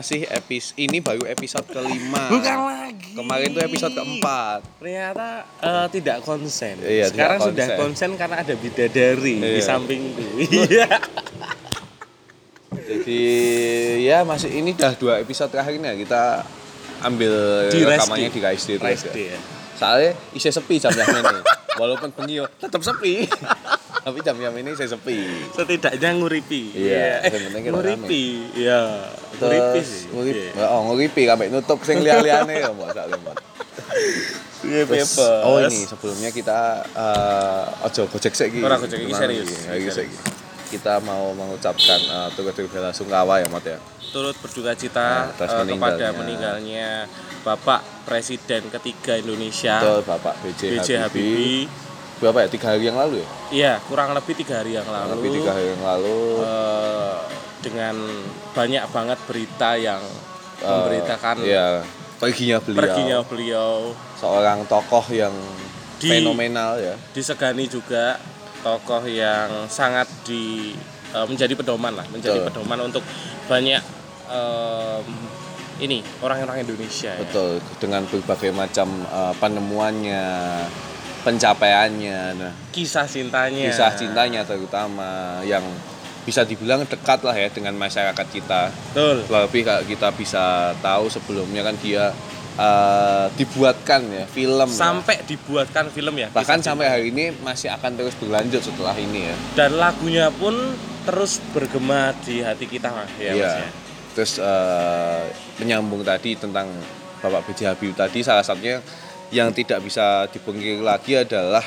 masih epis ini baru episode kelima. Bukan lagi. Kemarin tuh episode keempat. Ternyata eh, tidak konsen. Iya, Sekarang tidak sudah konsen. konsen karena ada bidadari di Iya. sampingku. Iya. Jadi ya masih ini dah dua episode terakhir nih ya, kita ambil Di rekamannya di KSD terus ya. ya. Soalnya isi sepi jam jam ini. Walaupun bengi yo tetap sepi. Tapi jam jam ini saya sepi. Setidaknya nguripi. Iya, Eh, yang penting kita nguripi. Iya. Nguripi Terus sih. nguripi. Iya. Oh, nguripi sampai nutup sing liya-liyane ya mbok sak lemot. Iya, Terus, oh ini sebelumnya kita eh ojo gojek sik iki. Ora gojek Tenang serius. Kita mau mengucapkan uh, turut bela sungkawa ya Mat ya. turut berduka cita Nah, atas eh, kepada meninggalnya. meninggalnya Bapak Presiden ketiga Indonesia Betul Bapak BJ, B.J. Habibie. Habibie. Berapa ya? Tiga hari yang lalu ya? Iya, kurang lebih tiga hari yang Kurang lalu. Lebih tiga hari yang lalu. eh, dengan banyak banget berita yang eh, memberitakan Iya. Perginya beliau. perginya beliau Seorang tokoh yang Di- fenomenal ya. disegani juga tokoh yang sangat di eh, menjadi pedoman lah, menjadi Betul. pedoman untuk banyak em, ini orang-orang Indonesia ya. Betul, dengan berbagai macam uh, penemuannya, pencapaiannya, nah, Kisah cintanya. kisah cintanya terutama yang bisa dibilang dekat lah ya dengan masyarakat kita. Betul. Lebih kalau kita bisa tahu sebelumnya kan dia uh, dibuatkan ya film ya. Sampai dibuatkan film ya. bahkan sampai hari ini masih akan terus berlanjut setelah ini ya. dan lagunya pun terus bergema di hati kita ya, Iya. Mas ya. Terus eh, menyambung tadi tentang Bapak B.J. Habibie tadi salah satunya yang tidak bisa dipungkiri lagi adalah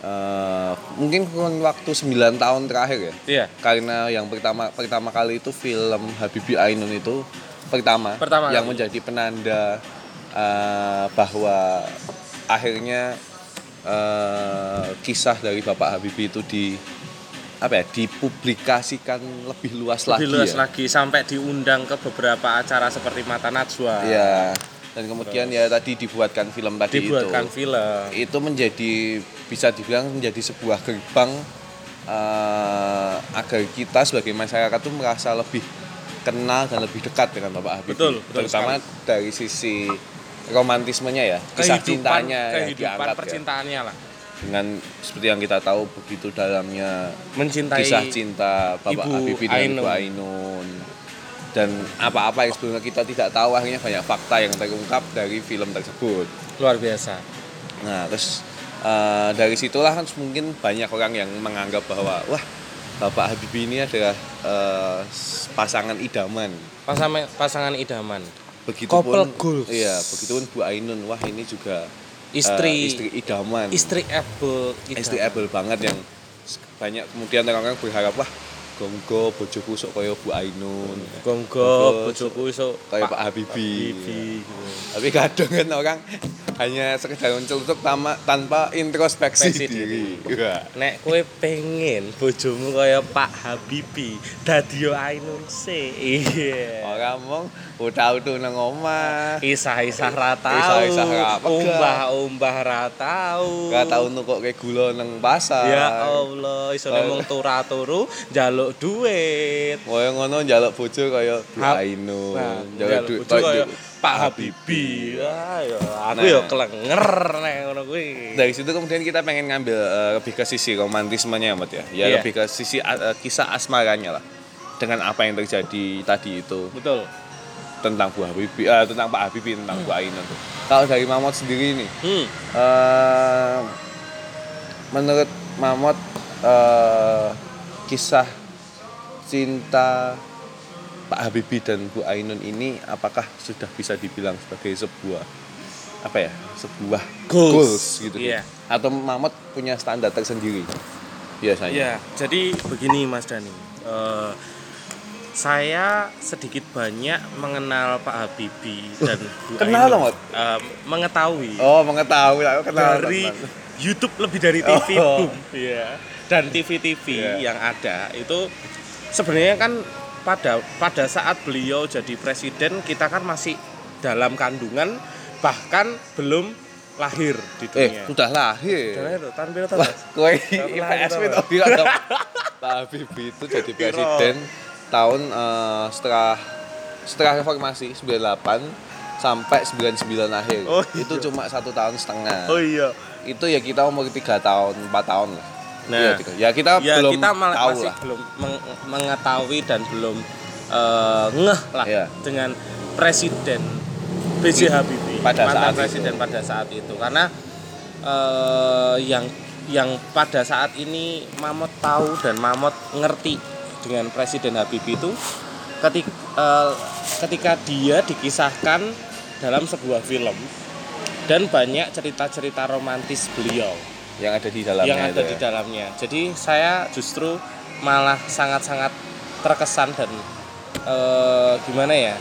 eh, mungkin kurun waktu 9 tahun terakhir ya. Iya. Karena yang pertama pertama kali itu film Habibie Ainun itu pertama, Pertama yang kali. menjadi penanda eh, bahwa akhirnya eh, kisah dari Bapak Habibie itu di apa ya dipublikasikan lebih luas lagi Lebih luas ya. lagi sampai diundang ke beberapa acara seperti Mata Najwa. Iya. Dan kemudian ya tadi dibuatkan film tadi Dibuatkan itu. film. Itu menjadi bisa dibilang menjadi sebuah gerbang eh, agar kita sebagai masyarakat tuh merasa lebih kenal dan lebih dekat dengan Bapak Habibie. Betul, betul Terutama dari sisi romantismenya ya, kisah Kehidupan- cintanya yang kehidupan diangkat ya. percintaannya lah. Dengan seperti yang kita tahu begitu dalamnya Mencintai kisah cinta Bapak Ibu Habibie dan Ibu Ainun. Dan apa-apa yang sebelumnya kita tidak tahu akhirnya banyak fakta yang terungkap dari film tersebut. luar biasa. Nah terus eh, dari situlah kan mungkin banyak orang yang menganggap bahwa wah Bapak Habibie ini adalah eh, pasangan idaman. Pasangan pasangan idaman. Begitupun Couple goals. Iya, begitupun Bu Ainun. Wah ini juga eh, Istri istri idaman. istri able istri able banget yang banyak kemudian orang-orang berharap wah gonggo bojoku sok kaya Bu Ainun Gonggo bojoku iso kayak Pak Habibie. Habibie. tapi kadang kan orang hanya sekedar mencelutuk tanpa, tanpa introspeksi Introspeksi diri, Iya. Nek kowe pengen bojomu kaya Pak Habibie, dadi yo Ainun se. Iya. orang mong udah udah nang omah Isah-isah ra tau. Isah-isah ra. Umbah-umbah ra tau. gak tau nukok kayak gula nang pasar Ya Allah, iso Kaya- mung turu-turu njaluk duit. Kaya ngono njaluk bojo kaya Ainun Nah, njaluk njaluk duit kaya Pak Habibie. Ah, ya, aku Nah. yo kelenger nek ngono kuwi. dari situ kemudian kita pengen ngambil eh, lebih ke sisi romantismenya Mat ya ya Iya. lebih ke sisi eh, kisah asmaranya lah dengan apa yang terjadi tadi itu Betul. tentang Bu Habibie eh, tentang Pak Habibie tentang Bu Ainun tuh kalau dari Mamot sendiri nih Hmm. eh, menurut Mamot eh, kisah cinta Pak Habibie dan Bu Ainun ini apakah sudah bisa dibilang sebagai sebuah apa ya sebuah Goals. gitu Iya. atau Mamot punya standar tersendiri biasanya Ya, jadi begini Mas Dani. Eh, saya sedikit banyak mengenal Pak Habibie dan Bu Kenal Ainun. dong, Mat? Eh, mengetahui oh mengetahui aku kenal dari teman. YouTube lebih dari TV Oh. Boom. Iya. Dan TV-TV Iya. yang ada itu sebenarnya kan pada pada saat beliau jadi presiden kita kan masih dalam kandungan bahkan belum lahir di eh dunia. sudah lahir Sudah lahir tuh, tahun berapa, Wah, kowe Tahun IPS itu bilang dong. Pak Habibie itu jadi Piro? presiden tahun eh, setelah setelah reformasi 98 sampai 99 akhir Oh, itu iya. cuma satu tahun setengah iya itu ya kita umur tiga tahun empat tahun lah Nah. Iya, tiga. ya kita ya belum kita malah tahu masih lah belum meng- mengetahui dan belum eh, ngeh lah Iya. dengan presiden B.J. Habibie Pada mantan saat presiden itu. pada saat itu karena eh, yang yang pada saat ini Mamot tahu dan Mamot ngerti dengan presiden Habibie itu ketika ketika dia dikisahkan dalam sebuah film dan banyak cerita-cerita romantis beliau yang ada di dalamnya yang ada di ya. dalamnya. Jadi saya justru malah sangat-sangat terkesan dan eh, gimana ya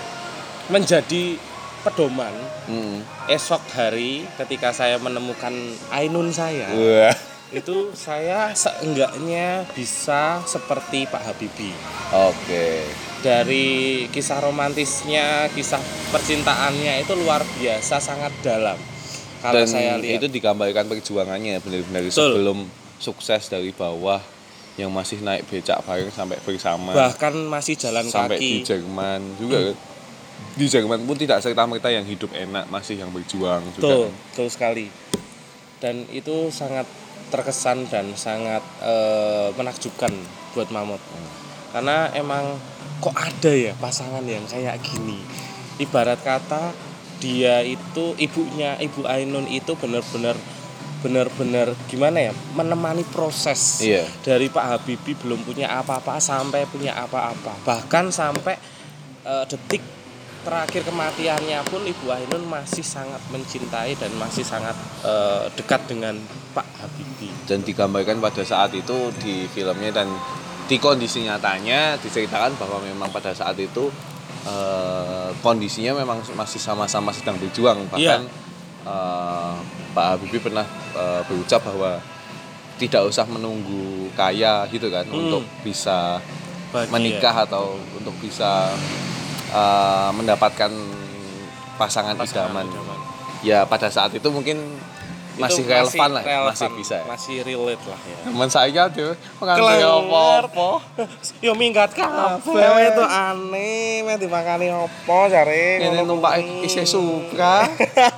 menjadi pedoman Hmm. esok hari ketika saya menemukan Ainun saya Wah. itu saya seenggaknya bisa seperti Pak Habibie Oke. dari kisah romantisnya kisah percintaannya itu luar biasa sangat dalam kalau Dan saya lihat itu digambarkan perjuangannya benar-benar sebelum sukses dari bawah yang masih naik becak bareng sampai bersama bahkan masih jalan sampai di kaki Jerman juga kan. Di Jerman pun tidak serta merta yang hidup enak masih yang berjuang juga. Betul, kan. betul sekali. Dan itu sangat terkesan dan sangat eh, menakjubkan buat Mamot. Karena emang kok ada ya pasangan yang kayak gini. Ibarat kata dia itu ibunya Ibu Ainun itu benar-benar benar-benar gimana ya menemani proses Iya. dari Pak Habibie belum punya apa-apa sampai punya apa-apa bahkan sampai eh, detik terakhir kematiannya pun Ibu Ainun masih sangat mencintai dan masih sangat eh, dekat dengan Pak Habibie Dan digambarkan pada saat itu di filmnya dan di kondisi nyatanya diceritakan bahwa memang pada saat itu eh, kondisinya memang masih sama-sama sedang berjuang bahkan eh, Pak Habibie pernah eh, berucap bahwa tidak usah menunggu kaya gitu kan Hmm. untuk bisa Bahagia. menikah atau untuk bisa eh, mendapatkan pasangan, Pasangan idaman. idaman. Ya pada saat itu mungkin masih relevan lah, relevan, masih bisa. masih relate lah ya Teman saya tuh Kelengar. apa-apa. Yo minggat Kabeh. itu aneh, meh dimakani opo jare Ini numpak kuwi. isih Supra.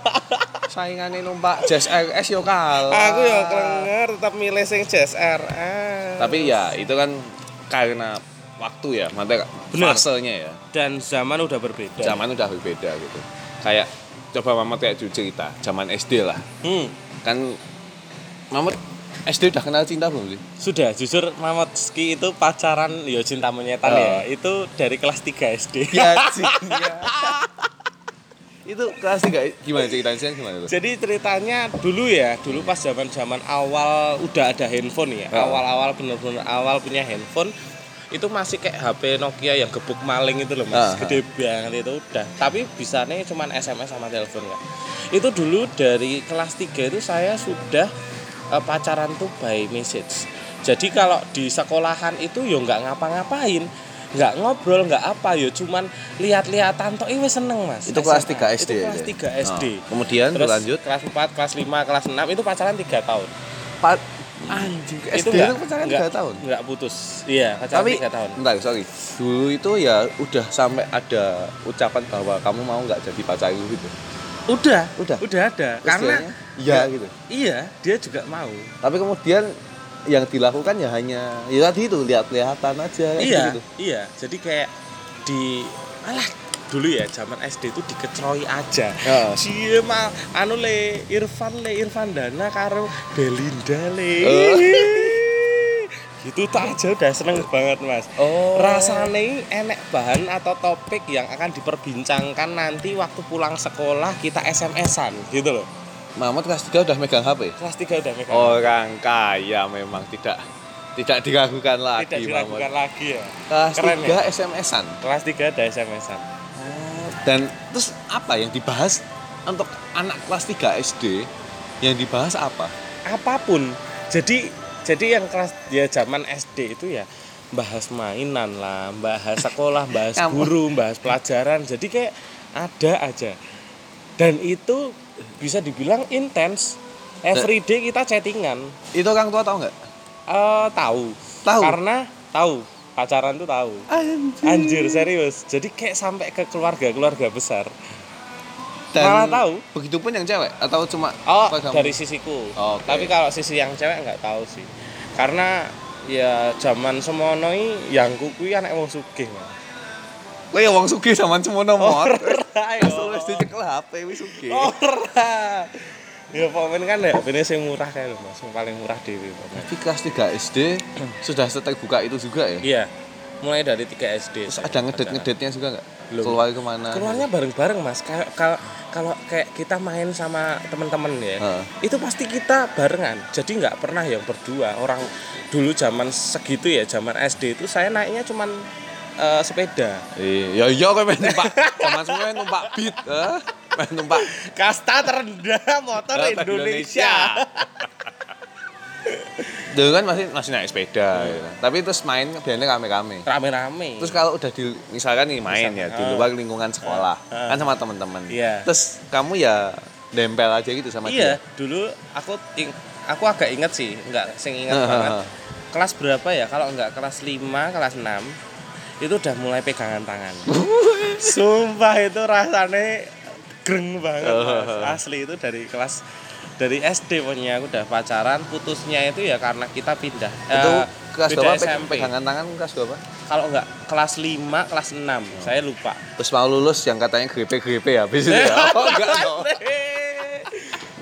Saingane numpak Jazz RS yo kalah. Aku ya klenger tetap milih sing Jazz RS. Tapi ya itu kan karena waktu ya, maksudnya Bener. fasenya ya. dan zaman udah berbeda. Zaman udah berbeda gitu. Kayak coba Mamat kayak cerita, zaman SD lah. Hmm, Kan Mamat SD udah kenal cinta belum sih? sudah jujur Mamotski itu pacaran ya cinta monyetan Oh. ya. Itu dari kelas 3 SD. Ya, itu kelas tiga gimana ceritanya sih gimana tuh? Jadi ceritanya dulu ya, dulu pas zaman-zaman awal udah ada handphone ya. Oh. Awal-awal bener-bener awal punya handphone itu masih kayak HP Nokia yang gebuk maling itu loh mas, gede banget itu udah. Tapi bisanya cuman SMS sama telepon ya. Itu dulu dari kelas 3 itu saya sudah eh, pacaran tuh by message. Jadi kalau di sekolahan itu ya nggak ngapa-ngapain, nggak ngobrol, nggak apa ya, cuman lihat-lihatan tok wis seneng mas. Itu kelas SMA. 3 SD Itu ya, kelas Dek? 3 SD. Oh, kemudian Terus berlanjut kelas 4, kelas 5, kelas 6 itu pacaran 3 tahun. Pat anjing SD itu, nggak- pacaran nggak- 3 tahun. Enggak putus. Iya, pacaran Tapi 3 tahun. bentar, sorry. Dulu itu ya udah sampai ada ucapan bahwa kamu mau nggak jadi pacarku gitu. Udah, Udah. udah ada. Terus Karena iya gitu. iya, dia juga mau. Tapi kemudian yang dilakukan ya hanya ya tadi itu lihat-lihatan aja iya, gitu. iya. Jadi kayak di alah dulu ya zaman SD itu dikecroi aja. Ya. Cie mah anu le Irfan le Irfan Dana karo Belinda le. Oh. Gitu tak aja udah seneng banget mas. Oh. Rasane enek bahan atau topik yang akan diperbincangkan nanti waktu pulang sekolah kita SMS-an gitu loh. Mamat kelas 3 udah megang HP. Kelas 3 udah megang. Orang kaya memang tidak tidak diragukan lagi Tidak diragukan Mamat. lagi ya. Kelas Keren 3 ya? SMS-an. Kelas 3 ada SMS-an. Dan terus apa yang dibahas untuk anak kelas 3 SD yang dibahas apa? Apa pun. Jadi jadi yang kelas dia zaman SD itu ya bahas mainan lah, bahas sekolah, bahas guru, bahas pelajaran. Jadi kayak ada aja. Dan itu bisa dibilang intens. Everyday kita chattingan. Itu orang tua tahu nggak? Eh tahu. Tahu? Karena tahu. Pacaran tuh tahu Anjir. anjir serius jadi kayak sampai ke keluarga keluarga besar Dan malah tahu Begitupun yang cewek atau cuma oh dari sisiku Oh, oke. tapi kalau sisi yang cewek nggak tahu sih karena ya zaman semono yang kuku anak wong sugih. Kowe ya wong sugih sampean semono mot. Ora, yo. Asal wis dicekel HP wis sugih. Ora. Ya pokoknya kan ya ini sing murah lho Mas, yang paling murah pokoknya. Tapi kelas 3 SD sudah terbuka itu juga ya? Iya. Mulai dari 3 SD. Terus ada ngedet-ngedetnya juga nggak? Keluar ke mana? Keluarnya bareng-bareng Mas. Kayak kalau kalau kayak kita main sama teman-teman ya. Heeh. Itu pasti kita barengan. Jadi nggak pernah yang berdua. Orang dulu zaman segitu ya, zaman SD itu saya naiknya cuman eh, sepeda. Iya, ya iya kowe main numpak. Zaman semua numpak beat, eh? Numpak Kasta terendah motor Indonesia. Dulu kan masih masih naik sepeda gitu. Tapi terus main biasanya rame-rame. Rame-rame. Terus kalau udah di misalkan nih main ya di Misal- luar lingkungan sekolah, Ah. kan sama teman-teman. Iya. Terus kamu ya nempel aja gitu sama iya, dia. dulu aku ing, aku agak inget sih, nggak sing inget banget. Kelas berapa ya? Kalau nggak kelas 5, kelas 6 itu udah mulai pegangan tangan. Sumpah itu rasanya greng banget mas. Asli itu dari kelas dari SD pokoknya. Aku udah pacaran putusnya itu ya karena kita pindah Itu Eh, kelas beda berapa? SMP pegangan tangan kelas berapa? kalau nggak kelas 5 kelas 6 saya lupa. Terus mau lulus yang katanya grepe-grepe ya habis itu ya. Oh, enggak dong.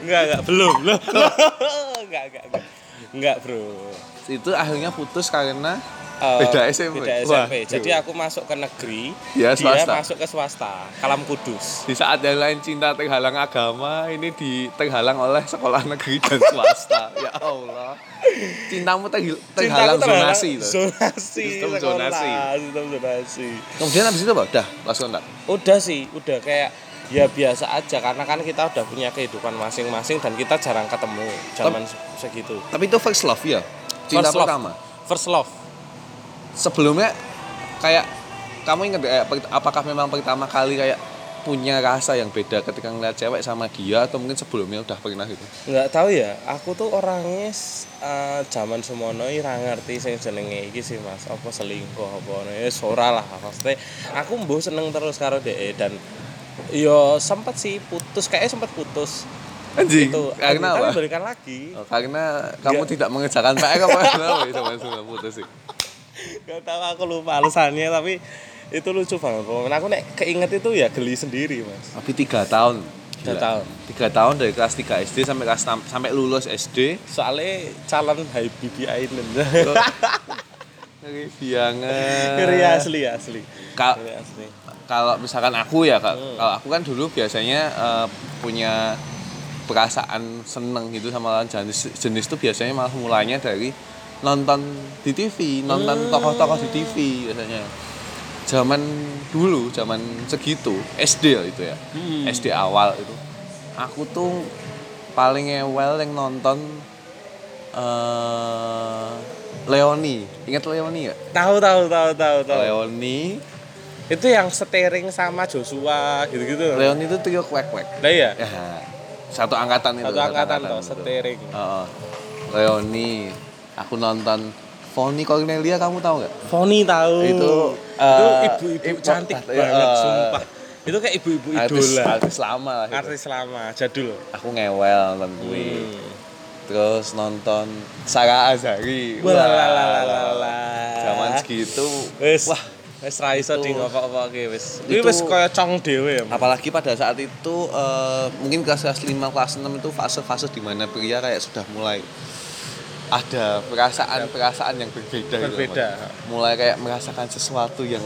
enggak enggak. Belum belum. Enggak enggak enggak. Enggak bro. Itu akhirnya putus karena Eh, Beda SMP? beda Wah, SMP jadi tuh. aku masuk ke negeri Ya, dia swasta. masuk ke swasta. Kalam Kudus. Di saat yang lain cinta terhalang agama ini di terhalang oleh sekolah negeri dan swasta. Ya Allah. Cintamu terhalang terhalang zonasi itu? zonasi Sistem sekolah, zonasi. sistem zonasi. Kemudian habis itu apa? Udah pas kontak? Udah sih udah kayak ya biasa aja. Karena kan kita udah punya kehidupan masing-masing dan kita jarang ketemu zaman se- segitu. Tapi itu first love ya? Cinta First love. pertama? First love sebelumnya kayak kamu ingat ya, apakah memang pertama kali kayak punya rasa yang beda ketika ngeliat cewek sama dia atau mungkin sebelumnya udah pernah gitu? Nggak tahu ya aku tuh orangnya eh, zaman semono iki ra ngerti sing jenenge iki sih mas. Apa selingkuh apa ya ora lah maksudnya aku mbuh seneng terus karo DE dan yo sempet sih putus kayaknya sempet putus. Anjing itu karena apa? balikan lagi. Oh, karena kamu Nggak. tidak mengerjakan PR apa? Kenapa mas putus sih Gak tahu aku lupa alasannya tapi itu lucu banget. Pokoknya aku nek keinget itu ya geli sendiri mas. Tapi tiga tahun. Tiga tahun. tiga tahun dari kelas 3 SD sampai kelas 6, sampai lulus SD soalnya calon Habibie Island. Banget. Ngeri asli asli. Kal- asli. kalau misalkan aku ya Hmm. kalau aku kan dulu biasanya eh, punya perasaan seneng gitu sama lawan jenis jenis itu biasanya malah mulainya dari nonton di TV nonton Hmm. tokoh-tokoh di TV biasanya. Zaman dulu zaman segitu SD lah itu ya. Hmm. SD awal itu. Aku tuh paling ewel yang nonton eh Leoni. Ingat Leoni ya tahu tahu tahu tahu tahu. Leoni. Itu yang setering sama Joshua gitu-gitu. Leoni itu trio kwek kwek nah iya? Ya satu angkatan itu satu angkatan toh itu. setering Heeh. Leoni aku nonton Foni Cornelia kamu tahu nggak? Foni tahu. Itu, itu eh, ibu-ibu ibu- cantik eh, banget eh, sumpah. Itu kayak ibu-ibu idola. artis lama lah gitu. artis lama jadul. Aku ngewel nonton kuwi. Hmm. terus nonton Sarah Azhari. Wah, zaman segitu wis. wah wis ra iso di ngokok-ngokke wis. Kuwi itu- wis kaya cong dhewe ya apalagi pada saat itu eh, mungkin kelas kelas 5 kelas 6 itu fase-fase di mana pria kayak sudah mulai ada perasaan-perasaan yang berbeda, gitu, Berbeda. Mas. mulai kayak merasakan sesuatu yang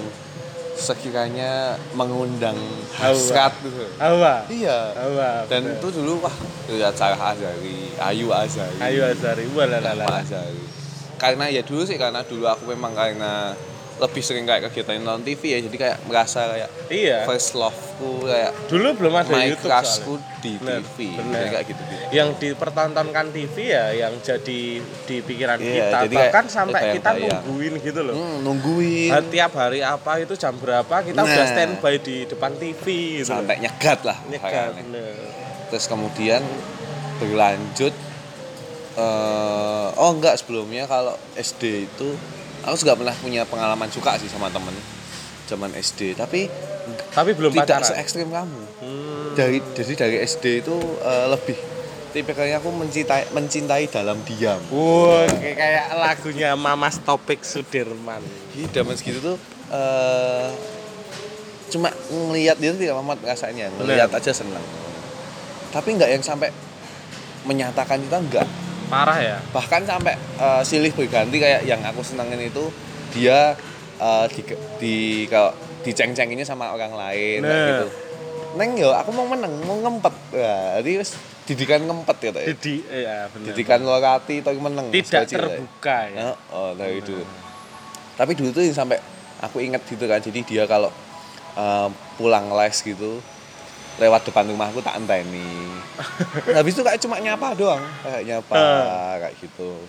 sekiranya mengundang hasrat gitu. Hawa. Iya. Hawa dan bener. itu dulu wah lihat Sarah Azhari Ayu Azhari Ayu Azari wah la la la Rahma Azhari karena ya dulu sih karena dulu aku memang karena lebih sering kayak kegiatan nonton TV ya jadi kayak merasa kayak iya first love-ku kayak dulu belum ada my YouTube crush-ku di Bener, TV bener. Jadi kayak gitu gitu yang dipertontonkan TV ya yang jadi di pikiran Iya, kita jadi kayak bahkan sampai kita bayang-bayang. nungguin gitu loh hmm, nungguin Nah, tiap hari apa itu jam berapa kita udah Nah. standby di depan TV gitu loh. sampai nyegat lah nyegat terus kemudian berlanjut eh oh enggak sebelumnya kalau SD itu aku juga pernah punya pengalaman suka sih sama temen zaman SD tapi Tapi belum tidak pacaran. se ekstrim kamu Hmm. dari jadi dari SD itu eh, lebih tipikalnya aku mencintai mencintai dalam diam Wah, kayak kayak lagunya Mamas Topik Sudirman. Jadi zaman segitu tuh eh cuma ngelihat dia tuh tidak amat rasanya, ngelihat aja senang. Tapi nggak yang sampai menyatakan kita enggak. Parah ya? Bahkan sampai eh, silih berganti kayak yang aku senangin itu dia eh, di, di kalau diceng-cenginnya sama orang lain kayak Nah. gitu. Neng yo, aku mau menang, mau ngempet. Jadi wis didikan ngempet ya, ya. Jadi ya benar. Didikan luar hati tapi menang. tidak terbuka ya. Ya, oh dari dulu. Tapi dulu tuh sampai aku ingat gitu kan. Jadi dia kalau eh, pulang les gitu lewat depan rumahku tak enteni. Habis itu kayak cuma nyapa doang, kayak nyapa kayak gitu.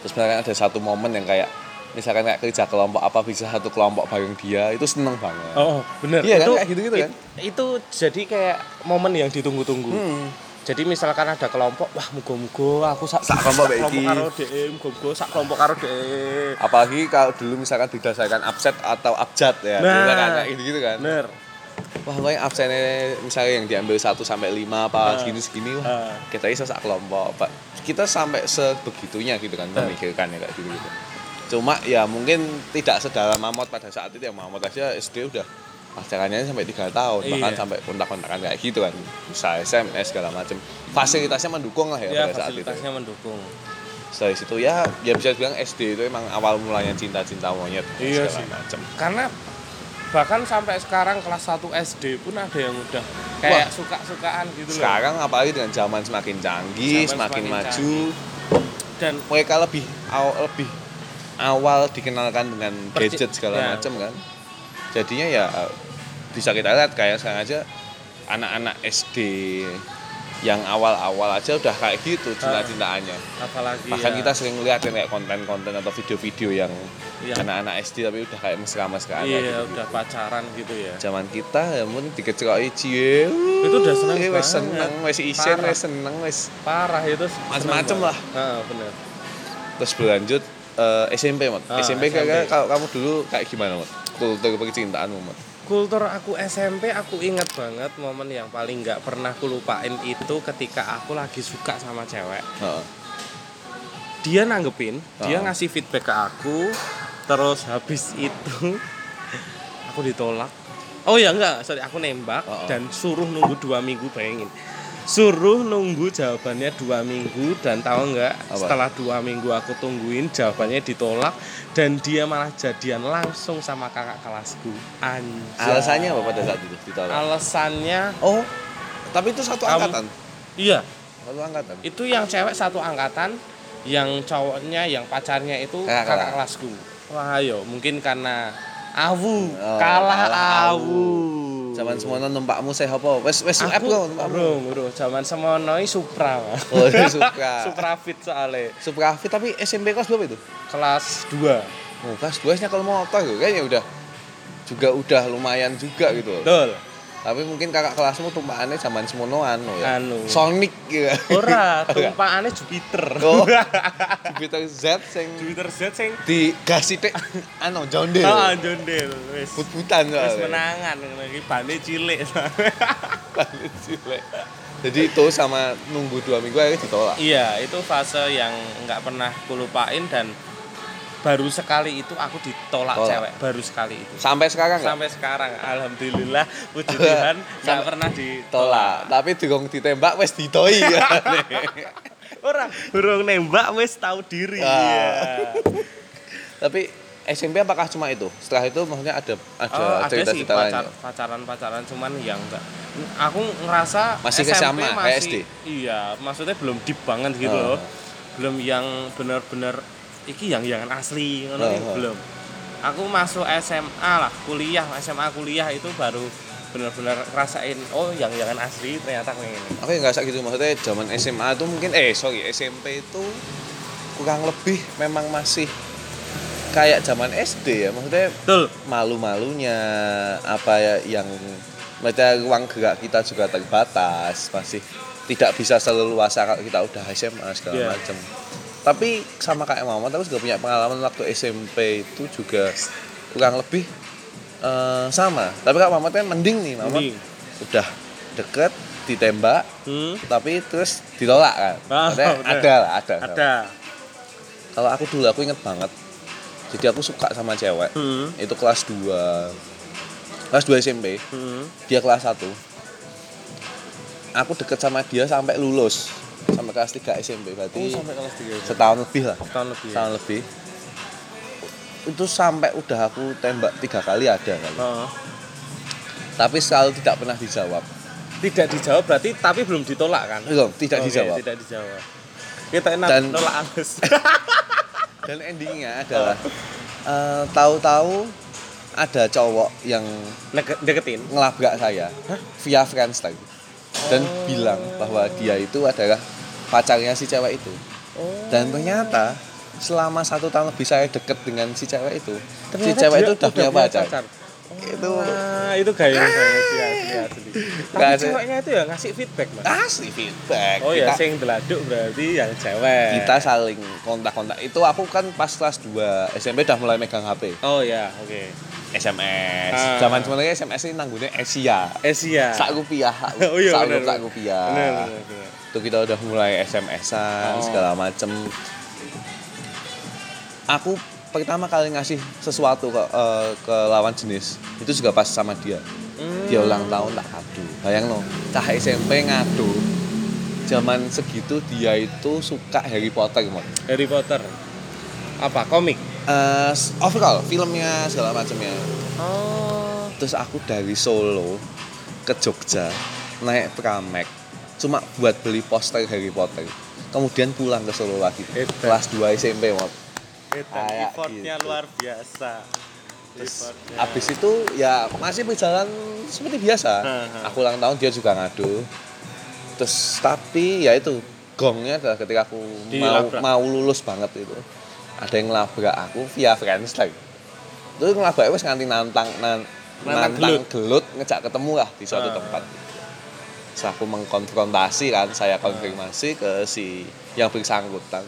Terus misalkan ada satu momen yang kayak misalkan kayak kerja kelompok apa bisa satu kelompok bareng dia itu seneng banget. Oh, benar. Iya kan, kayak gitu-gitu kan? it- Itu jadi kayak momen yang ditunggu-tunggu. Hmm. Jadi misalkan ada kelompok, wah muga-muga aku sak, Sak kelompok kayak iki. karo DE, muga-muga sak kelompok karo DE. Apalagi kalau dulu misalkan didasarkan abset atau abjad ya, Nah. kan kayak gitu-gitu kan. Bener. Wah, yang absennya misalnya yang diambil 1 sampai 5 apa Ah. segini-segini wah. Ah. Kita bisa sak kelompok, Pak. Kita sampai sebegitunya gitu kan Ah. memikirkannya kayak gitu gitu. Cuma ya mungkin tidak sedalam Mamot pada saat itu ya Mamot aja SD udah pacarannya sampai tiga tahun bahkan Iya. sampai kontak-kontakan kayak gitu kan bisa SMS segala macam fasilitasnya mendukung lah ya, Ya, pada saat itu fasilitasnya mendukung. dari situ ya ya bisa bilang SD itu emang awal mulanya cinta-cinta monyet Iya segala macam Karena bahkan sampai sekarang kelas 1 SD pun ada yang udah kayak suka-sukaan gitu loh. sekarang apalagi dengan zaman semakin canggih Zaman semakin, semakin maju Dan mereka lebih aw- lebih awal dikenalkan dengan Perci- gadget segala ya. macam kan jadinya ya bisa kita lihat kayak sekarang aja anak-anak SD yang awal-awal aja udah kayak gitu cinta-cintaannya apalagi bahkan ya, kita sering lihat yang kayak konten-konten atau video-video yang Iya. anak-anak SD tapi udah kayak mesra-mesraan iya gitu. udah pacaran gitu ya. zaman kita ya mungkin dikecewain cie Itu udah seneng wes banget. seneng wes isen wes seneng wes Parah itu Macem-macem lah. Heeh, bener. terus berlanjut eh, SMP mot Ah, SMP, SMP. kalau kamu dulu kayak gimana mot kultur percintaanmu mot Kultur aku SMP aku ingat banget momen yang paling nggak pernah aku lupain itu ketika aku lagi suka sama cewek. Heeh. Dia nanggepin, dia Ah. ngasih feedback ke aku, terus habis itu aku ditolak. Oh ya enggak, sorry aku nembak ah. dan suruh nunggu dua minggu bayangin. Suruh nunggu jawabannya dua minggu dan tahu nggak setelah dua minggu aku tungguin jawabannya ditolak dan dia malah jadian langsung sama kakak kelasku. Anjay. alasannya apa pada saat itu ditolak Alasannya oh tapi itu satu angkatan iya, satu angkatan itu yang cewek satu angkatan, yang cowoknya yang pacarnya itu Kakak kakak kelas. kelasku. Wah, ayo mungkin karena awu, Oh, kalah kalah awu. Zaman semono numpakmu saya apa wes wes aku kok numpakmu urung, urung. Zaman semono i Supra. Oh dia suka Supra Fit soalnya Supra Fit tapi SMP kelas berapa itu kelas 2. oh kelas dua nya kalau motor gitu kayaknya udah juga udah lumayan juga gitu Betul. Tapi mungkin kakak kelasmu tumpahannya zaman semono anu ya Anu. Sonic gitu Ora, tumpahannya Jupiter. oh Jupiter Z sing Jupiter Z sing di gas sithik anu jondel Ah, jondel wis. but-butan Wis menangan iki bane cilik. Balik cilik. jadi itu sama nunggu dua minggu akhirnya ditolak Iya, itu fase yang nggak pernah kulupain dan baru sekali itu aku ditolak Tolak. cewek, baru sekali itu. sampai sekarang nggak Sampai sekarang, alhamdulillah, puji Tuhan nggak pernah tolak ditolak. tapi digong ditembak wes ditoi ya Orang burung nembak wis tahu diri. Ah. Iya. tapi SMP apakah cuma itu setelah itu maksudnya ada ada Oh, ada sih cerita-cerita pacar, lainnya pacaran-pacaran cuman yang enggak. Aku ngerasa Masih SMP kayak masih, SD? Iya, maksudnya belum deep banget gitu Oh. loh. Belum yang bener-bener iki yang yang asli ngono oh. belum. Aku masuk SMA lah, kuliah, SMA kuliah itu baru bener-bener rasain oh yang yang asli ternyata kayak gini. Oke nggak gitu maksudnya zaman SMA itu mungkin eh sorry SMP itu kurang lebih memang masih kayak zaman SD ya maksudnya Betul. malu-malunya apa ya yang maksudnya ruang gerak kita juga terbatas masih tidak bisa seleluasa kalau kita udah SMA segala Iya. macam tapi sama kayak Mamat aku juga punya pengalaman waktu SMP itu juga kurang lebih eh, sama tapi kalau Mamat kan mending nih Mamat Mending. udah deket ditembak Hmm. tapi terus ditolak kan Maksudnya bener. ada lah ada, Ada. kalau aku dulu aku inget banget jadi aku suka sama cewek Hmm. itu kelas 2 kelas 2 SMP Hmm. dia kelas 1 aku deket sama dia sampai lulus sampai kelas 3 SMP Oh, berarti sampai kelas 3. setahun lebih lah Tahun lebih. Ya? setahun lebih itu sampai udah aku tembak tiga kali ada kali Heeh. tapi selalu tidak pernah dijawab Tidak dijawab berarti tapi belum ditolak kan? belum tidak Oke, dijawab Tidak dijawab. Kita enak Dan- nolak halus. dan endingnya adalah eh, tahu-tahu ada cowok yang Nege- deketin. ngelabrak saya via Friendster dan Oh. bilang bahwa dia itu adalah pacarnya si cewek itu Oh. dan ternyata selama satu tahun lebih saya deket dengan si cewek itu si Ternyata cewek dia itu udah punya pacar itu Wah, itu gaya sih asli asli. Tapi ceweknya itu ya ngasih feedback mas. asli feedback Oh ya, kita, sing deladuk berarti yang cewek. kita saling kontak-kontak itu aku kan pas kelas 2 SMP udah mulai megang HP Oh ya, oke. SMS Ah. zaman sebenarnya SMS ini nanggungnya Asia Asia. sak rupiah Oh iya, sak bener, sak rupiah Bener, bener, bener. itu kita udah mulai SMS-an Oh. segala macem aku pertama kali ngasih sesuatu ke, eh, ke lawan jenis itu juga pas sama dia Hmm. dia ulang tahun tak kado bayang no cah SMP ngado zaman segitu dia itu suka Harry Potter mod Harry Potter. Apa? Komik. Eh, overall filmnya segala macamnya Oh. terus aku dari Solo ke Jogja naik pramek cuma buat beli poster Harry Potter kemudian pulang ke Solo lagi Hebat. kelas 2 SMP mod Edan, effortnya gitu. luar biasa. Terus Effortnya. abis itu ya masih berjalan seperti biasa Ha, ha. aku ulang tahun dia juga ngadu terus tapi ya itu gongnya adalah ketika aku mau mau lulus banget itu ada yang ngelabrak aku via Friendster itu ngelabrak wes nganti nantang nan, Nantang nantang gelut. ngejak ketemu lah di suatu tempat Terus aku mengkonfrontasi kan saya konfirmasi ke si yang bersangkutan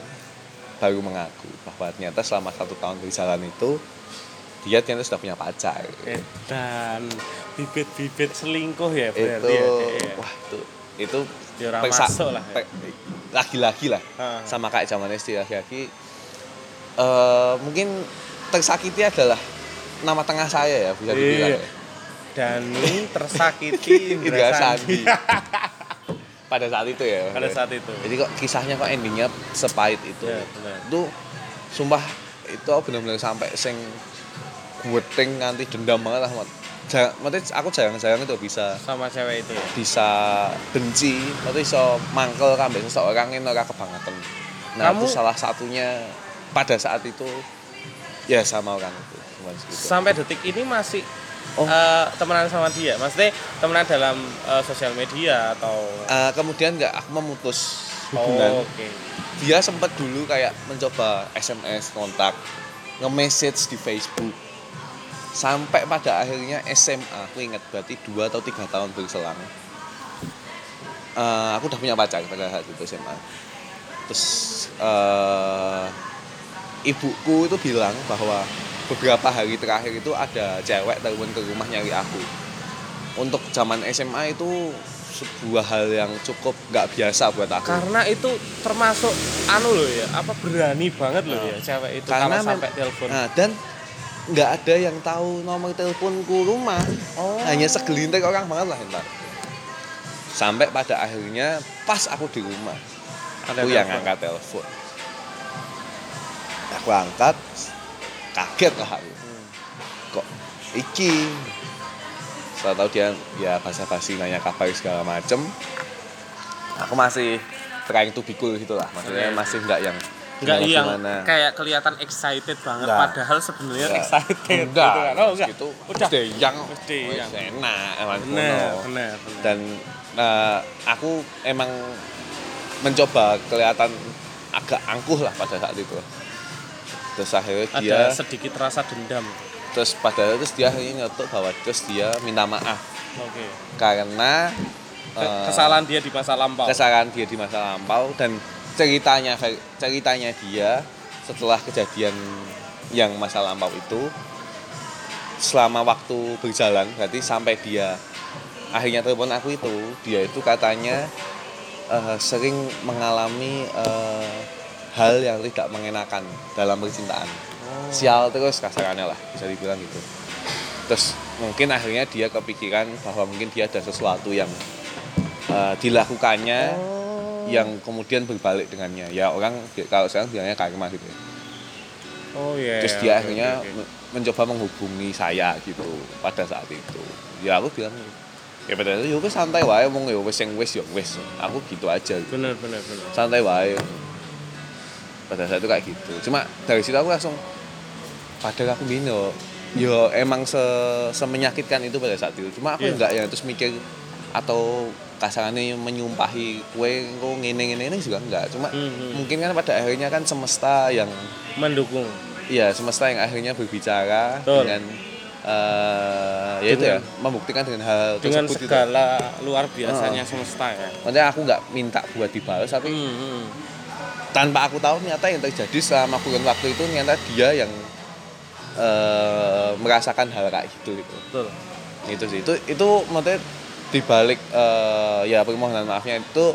baru mengaku bahwa ternyata selama satu tahun berjalan itu dia ternyata sudah punya pacar Edan, bibit-bibit selingkuh ya itu berarti ya. Dek, ya. wah itu itu Ya, lah, ya. lagi-lagi lah Ha. sama kayak zaman SD lagi-lagi eh, mungkin tersakiti adalah nama tengah saya ya bisa dibilang Iya. ya. Dani tersakiti Indra Sandi. Pada saat itu ya Pada saat itu. jadi kok kisahnya kok endingnya sepahit itu Ya, benar. itu sumpah itu aku benar-benar sampai sing gueting nganti dendam banget lah. Jarang, maksudnya aku jarang-jarang itu bisa Sama cewek itu ya. bisa benci atau bisa mangkel kambe seseorang yang ora kebangetan nah Kamu- itu salah satunya pada saat itu ya sama orang itu. Sampai detik ini masih Oh. eh, temenan sama dia. Maksudnya temenan dalam eh, sosial media atau Eh, kemudian nggak aku memutus Oh, hubungan oke. dia sempat dulu kayak mencoba SMS kontak nge-message di Facebook sampai pada akhirnya SMA aku ingat berarti dua atau tiga tahun berselang Eh, aku udah punya pacar pada saat itu SMA terus eh, ibuku itu bilang bahwa beberapa hari terakhir itu ada cewek telepon ke rumah nyari aku untuk zaman SMA itu sebuah hal yang cukup nggak biasa buat aku Karena itu termasuk anu loh ya, apa berani banget loh ya cewek itu Karena kalau sampai telepon. Nah, dan nggak ada yang tahu nomor teleponku rumah. Oh. Hanya segelintir orang banget lah entar. Sampai pada akhirnya pas aku di rumah, Ada aku yang angkat telepon. Aku angkat, kaget lah aku. Hmm. Kok iki? Setelah tahu dia ya basa-basi nanya kabar segala macem. Aku masih trying to be cool gitu lah. Maksudnya Oke. masih nggak yang Enggak yang gimana. kayak kelihatan excited banget Enggak. padahal sebenarnya excited enggak, gitu kan. Oh, enggak. Itu Udah. udah yang yang. enak emang. Dan eh, aku emang mencoba kelihatan agak angkuh lah pada saat itu. Terus akhirnya dia ada sedikit rasa dendam. terus pada terus dia akhirnya nyetuk bahwa terus dia minta maaf Oke. karena eh, kesalahan dia di masa lampau. kesalahan dia di masa lampau dan ceritanya ceritanya dia setelah kejadian yang masa lampau itu selama waktu berjalan berarti sampai dia akhirnya telepon aku itu dia itu katanya eh, sering mengalami eh, hal yang tidak mengenakan dalam percintaan. Sial terus kasarannya lah bisa dibilang gitu. Terus mungkin akhirnya dia kepikiran bahwa mungkin dia ada sesuatu yang eh, dilakukannya yang kemudian berbalik dengannya. Ya orang kalau sekarang bilangnya karma gitu ya. oh iya terus iya, dia oke, akhirnya oke. me- mencoba menghubungi saya gitu pada saat itu. Ya aku bilang ya pada itu ya santai wae ngomong ya wes yang wes ya wes aku gitu aja. Gitu. bener bener bener. Santai wae pada saat itu kayak gitu. Cuma dari situ aku langsung padahal aku loh. Yo emang se semenyakitkan itu pada saat itu. Cuma aku Iya. enggak yang terus mikir atau kasarannya menyumpahi kue kok ngene ngene ini juga enggak cuma Mhm. mungkin kan pada akhirnya kan semesta yang mendukung. Iya, semesta yang akhirnya berbicara Betul. dengan eh ya itu ya, membuktikan dengan hal dengan tersebut segala luar biasanya semesta ya. Maksudnya aku nggak minta buat dibalas, tapi Hmm, hmm. Tanpa aku tahu ternyata yang terjadi selama kurun waktu itu ternyata dia yang eh merasakan hal kayak gitu gitu. betul Itu sih. Itu itu maksudnya dibalik eh ya permohonan maafnya itu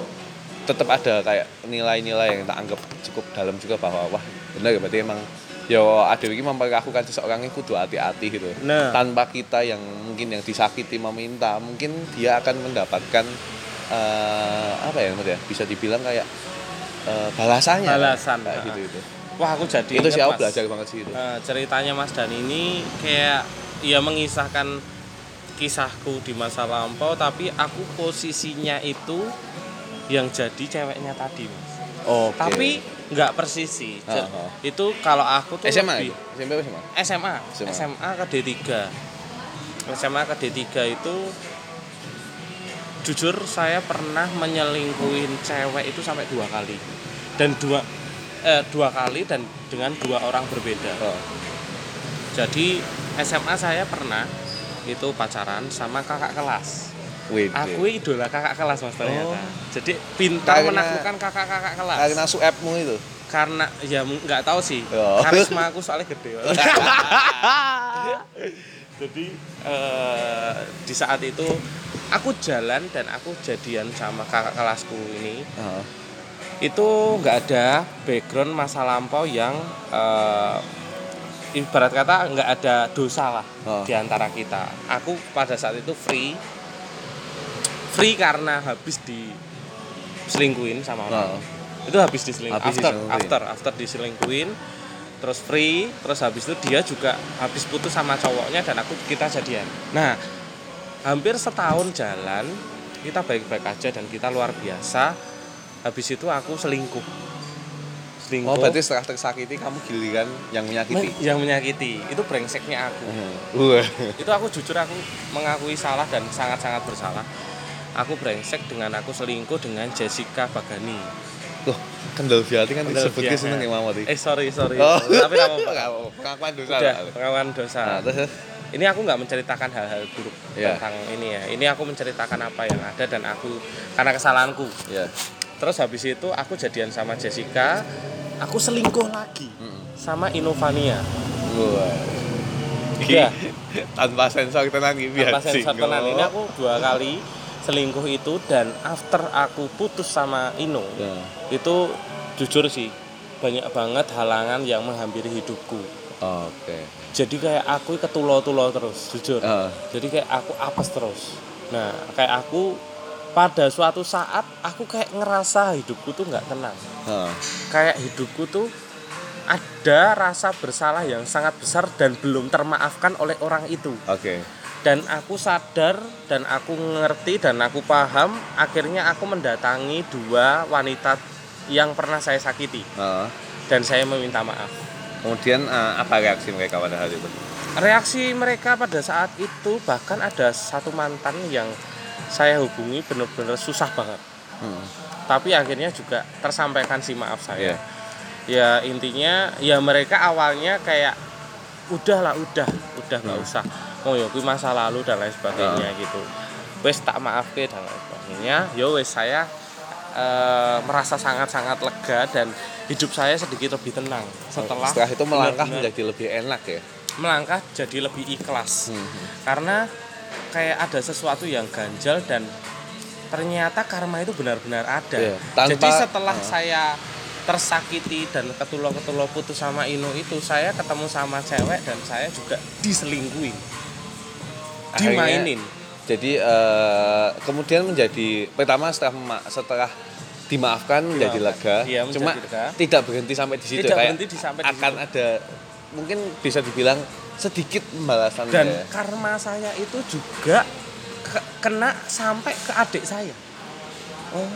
tetap ada kayak nilai-nilai yang tak anggap cukup dalam juga bahwa wah benar ya berarti emang yo ada ini memperlakukan seseorang itu kudu hati-hati gitu Nah. tanpa kita yang mungkin yang disakiti meminta mungkin dia akan mendapatkan eh apa ya Mas ya bisa dibilang kayak eh, balasannya Balasan, kayak nah. gitu. Itu wah aku jadi itu sih aku belajar banget sih itu. Eh, ceritanya Mas Dan ini kayak ya mengisahkan kisahku di masa lampau tapi aku posisinya itu yang jadi ceweknya tadi Mas. Oke. Tapi nggak persis sih. Ah, Je- ah. itu kalau aku tuh SMA lebih- SMP SMA SMA, SMA. SMA ke D3 SMA ke D3 itu jujur saya pernah menyelingkuhin cewek itu sampai dua kali. Dan dua eh, dua kali dan dengan dua orang berbeda. Oh. jadi SMA saya pernah itu pacaran sama kakak kelas. Wih, aku idola kakak kelas mas ternyata. Jadi pintar Karena- menaklukkan kakak-kakak kelas. karena suepmu itu? Karena ya nggak tahu sih. Oh. karisma aku soalnya gede jadi eh, di saat itu aku jalan dan aku jadian sama kakak kelasku ini Heeh. itu nggak ada background masa lampau yang eh, ibarat kata nggak ada dosa lah Oh. di antara kita aku pada saat itu free free karena habis di selingkuhin sama orang Oh. itu habis diselingkuhin Habis after diselingkuhin. after after diselingkuhin terus free terus habis itu dia juga habis putus sama cowoknya dan aku kita jadian nah hampir setahun jalan kita baik-baik aja dan kita luar biasa. Habis itu aku selingkuh. Selingkuh. Oh berarti setelah tersakiti kamu giliran yang menyakiti. Men- yang menyakiti. Itu brengseknya aku. Wah. itu aku jujur aku mengakui salah dan sangat-sangat bersalah. Aku brengsek dengan aku selingkuh dengan Jessica Bagani. Loh, kendal hati kan disebutnya seneng ya Mama eh sorry sorry. Oh. tapi apa-apa. Pengakuan dosa. udah pengakuan dosa. Nah, terus ini aku nggak menceritakan hal-hal buruk Iya. tentang ini ya ini aku menceritakan apa yang ada dan aku karena kesalahanku ya. terus habis itu aku jadian sama Jessica aku selingkuh lagi sama Inovania Wah. Iya. Tanpa sensor tenan biar tanpa sensor tenan ini aku dua kali selingkuh itu dan after aku putus sama Ino Ya. itu jujur sih banyak banget halangan yang menghampiri hidupku Oke. Jadi kayak aku ketulo-tulo terus jujur Ah. jadi kayak aku apes terus nah kayak aku pada suatu saat aku kayak ngerasa hidupku tuh nggak tenang Ah. kayak hidupku tuh ada rasa bersalah yang sangat besar dan belum termaafkan oleh orang itu Oke. dan aku sadar dan aku ngerti dan aku paham akhirnya aku mendatangi dua wanita yang pernah saya sakiti Ah. dan saya meminta maaf Kemudian ah, apa reaksi mereka pada hal itu? reaksi mereka pada saat itu bahkan ada satu mantan yang saya hubungi benar-benar susah banget Hmm. tapi akhirnya juga tersampaikan si maaf saya Iya. ya intinya ya mereka awalnya kayak udahlah udah udah nggak Hmm. usah oh ya masa lalu dan lain sebagainya gitu wes tak maaf dan lain sebagainya yo wes saya eh, merasa sangat-sangat lega dan hidup saya sedikit lebih tenang setelah setelah itu melangkah benar-benar menjadi lebih enak ya melangkah jadi lebih ikhlas Hmm. karena kayak ada sesuatu yang ganjal dan ternyata karma itu benar-benar ada. Iya, tanpa- Jadi setelah uh. saya tersakiti dan ketulo-ketulo putus sama Ino itu saya ketemu sama cewek dan saya juga diselingkuhin, Akhirnya- dimainin. jadi eh, kemudian menjadi pertama setelah setelah dimaafkan lega Iya, menjadi cuma lega. tidak berhenti sampai di situ Tidak kayak berhenti di sampai di akan ada mungkin bisa dibilang sedikit pembalasan Dan ya. karma saya itu juga ke- kena sampai ke adik saya. Oh.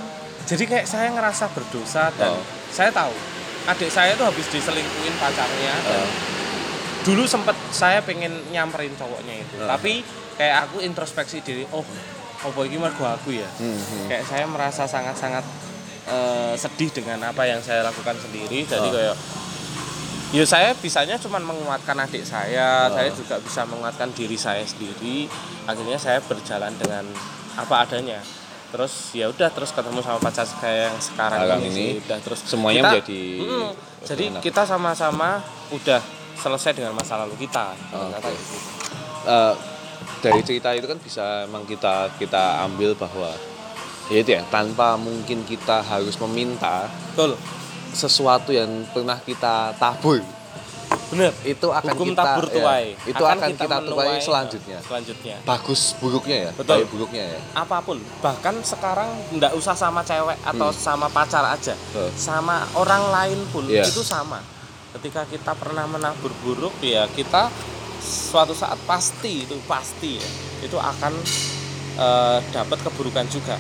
Jadi kayak saya ngerasa berdosa dan Oh. saya tahu adik saya itu habis diselingkuhin pacarnya dan Eh, dulu sempet saya pengen nyamperin cowoknya itu Uh. tapi kayak aku introspeksi diri oh apa ini mergo aku ya hmm, hmm. kayak saya merasa sangat-sangat eh, sedih dengan apa yang saya lakukan sendiri jadi Oh. kayak ya saya bisanya cuma menguatkan adik saya Oh. saya juga bisa menguatkan diri saya sendiri akhirnya saya berjalan dengan apa adanya terus ya udah terus ketemu sama pacar saya yang sekarang Sekarang ini, ini, sih. udah terus semuanya kita- menjadi Mm, jadi enak. kita sama-sama udah selesai dengan masa lalu kita Oh, oke. gitu. Eh, dari cerita itu kan bisa emang kita kita ambil bahwa ya itu ya tanpa mungkin kita harus meminta betul. sesuatu yang pernah kita tabur. Bener itu akan hukum kita tabur ya, tuai. itu akan, kita, tuai menuai selanjutnya. selanjutnya. Bagus buruknya ya Betul. baik buruknya ya. Apa pun bahkan sekarang nggak usah sama cewek atau Hmm. sama pacar aja. Betul. sama orang lain pun Iya. itu sama. Ketika kita pernah menabur buruk ya kita suatu saat pasti itu pasti ya itu akan eh, dapat keburukan juga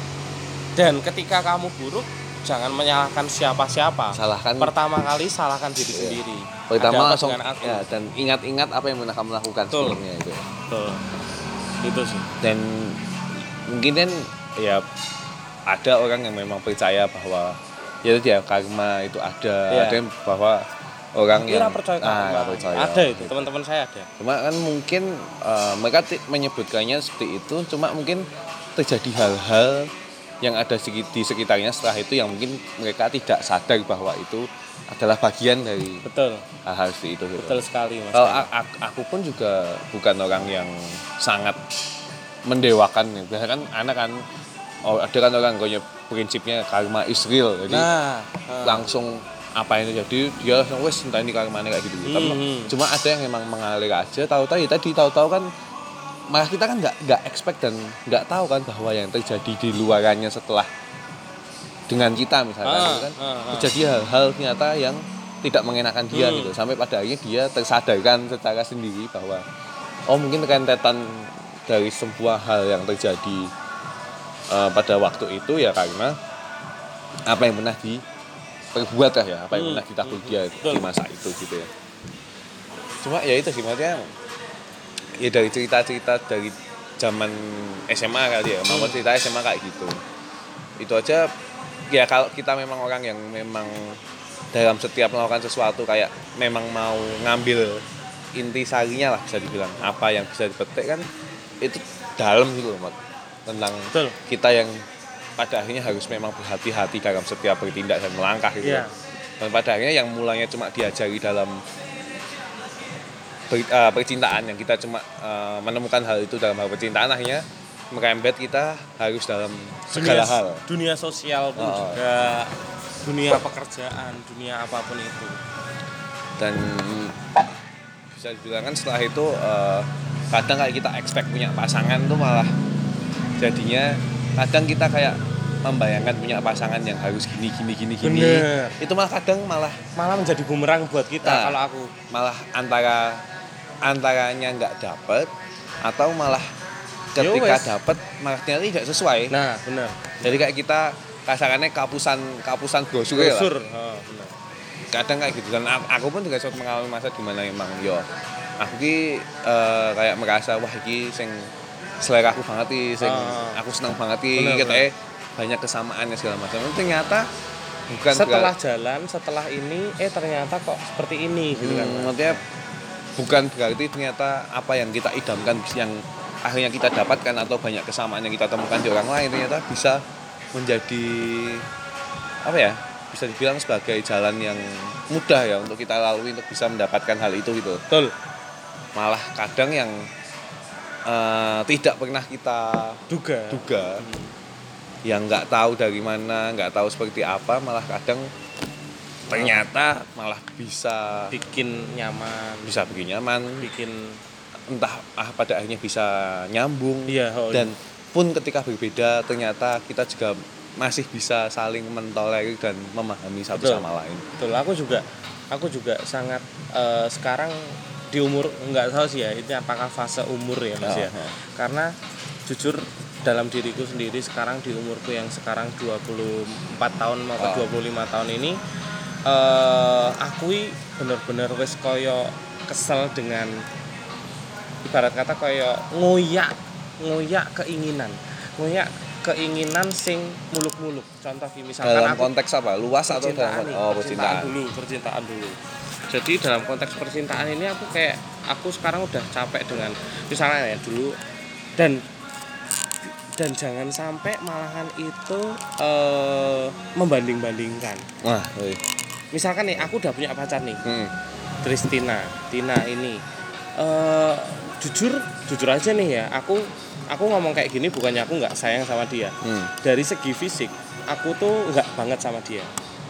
dan ketika kamu buruk jangan menyalahkan siapa-siapa salahkan pertama kali salahkan diri Iya. sendiri pertama langsung aku ya dan ingat-ingat apa yang pernah kamu lakukan Betul. sebelumnya itu Betul. itu sih dan mungkin kan ya ada orang yang memang percaya bahwa ya itu ya karma itu ada Iya. ada yang bahwa orang Kira yang percaya Ah, percaya ada itu Gitu. teman-teman saya ada cuma kan mungkin eh, mereka menyebutkannya seperti itu cuma mungkin terjadi hal-hal yang ada di sekitarnya setelah itu yang mungkin mereka tidak sadar bahwa itu adalah bagian dari betul hal-hal seperti itu gitu. betul sekali mas Kalau aku pun juga bukan orang yang sangat mendewakan. Biasanya kan anak kan oh, ada kan orang punya prinsipnya karma is real. Jadi nah eh, langsung apa yang terjadi dia langsung wes entah ini karmanya kayak gitu. Tapi Hmm. cuma ada yang memang mengalir aja. Tahu-tahu ya tadi tahu-tahu kan malah kita kan nggak nggak expect dan nggak tahu kan bahwa yang terjadi di luarannya setelah dengan kita misalkan Ah, gitu kan ah, ah. terjadi hal-hal ternyata yang tidak mengenakan dia Hmm. gitu sampai pada akhirnya dia tersadarkan secara sendiri bahwa oh mungkin rentetan dari sebuah hal yang terjadi eh, pada waktu itu ya karena apa yang pernah diperbuat lah ya apa yang Hmm, pernah ditabur hmm, dia betul. di masa itu gitu ya cuma ya itu sih maksudnya ya dari cerita-cerita dari zaman SMA kali ya. Hmm. mau cerita SMA kayak gitu. Itu aja. Ya kalau kita memang orang yang memang dalam setiap melakukan sesuatu kayak memang mau ngambil inti sarinya lah bisa dibilang. Apa yang bisa dipetik kan itu dalam gitu loh tentang betul. kita yang pada akhirnya harus memang berhati-hati dalam setiap bertindak dan melangkah gitu Iya. dan pada akhirnya yang mulanya cuma diajari dalam ber- eh, percintaan yang kita cuma eh, menemukan hal itu dalam hal percintaan akhirnya merembet kita harus dalam segala dunia, hal dunia sosial pun Oh. juga dunia pekerjaan dunia apa pun itu dan bisa dibilang kan setelah itu eh, kadang kayak kita expect punya pasangan tuh malah jadinya kadang kita kayak membayangkan punya pasangan yang harus gini gini gini gini Bener. itu malah kadang malah malah menjadi bumerang buat kita Nah. kalau aku malah antara antaranya nggak dapet atau malah Ya ketika malah ternyata tidak sesuai nah benar jadi kayak kita kasarannya kapusan kapusan brosur ya lah. Oh, benar. kadang kayak gitu dan aku, aku pun juga sempat mengalami masa di mana emang yo aku ki eh, kayak merasa wah iki sing selera aku banget iki sing Ah. aku senang banget iki katanya banyak kesamaannya segala macam Tapi ternyata bukan setelah beral- jalan setelah ini eh ternyata kok seperti ini gitu kan Hmm, Mas. maksudnya bukan berarti ternyata apa yang kita idamkan yang akhirnya kita dapatkan atau banyak kesamaan yang kita temukan di orang lain ternyata bisa menjadi apa ya bisa dibilang sebagai jalan yang mudah ya untuk kita lalui untuk bisa mendapatkan hal itu gitu. Betul. Malah kadang yang eh, tidak pernah kita duga. duga yang nggak tahu dari mana nggak tahu seperti apa malah kadang ternyata malah bisa bikin nyaman. bisa bikin nyaman. Bikin entah ah pada akhirnya bisa nyambung. Iya oh, dan pun ketika berbeda ternyata kita juga masih bisa saling mentolerir dan memahami satu Betul. sama lain. Betul. Aku juga aku juga sangat eh, sekarang di umur nggak tahu sih ya ini apakah fase umur ya mas ya? Oh, oh. karena jujur dalam diriku sendiri sekarang di umurku yang sekarang 24 tahun maupun Oh. 25 tahun ini eh akui bener-bener wis koyo kesel dengan ibarat kata koyo ngoyak ngoyak keinginan. Ngoyak keinginan sing muluk-muluk. Contoh misalkan dalam aku konteks apa? Luas atau dalam oh percintaan percintaan. dulu percintaan dulu. Jadi dalam konteks percintaan ini aku kayak aku sekarang udah capek dengan misalnya ya dulu dan dan jangan sampai malahan itu eh, membanding-bandingkan. Wah. Misalkan nih aku udah punya pacar nih Hmm. Tristina Tina ini eh jujur jujur aja nih ya aku aku ngomong kayak gini bukannya aku nggak sayang sama dia Hmm. dari segi fisik aku tuh nggak banget sama dia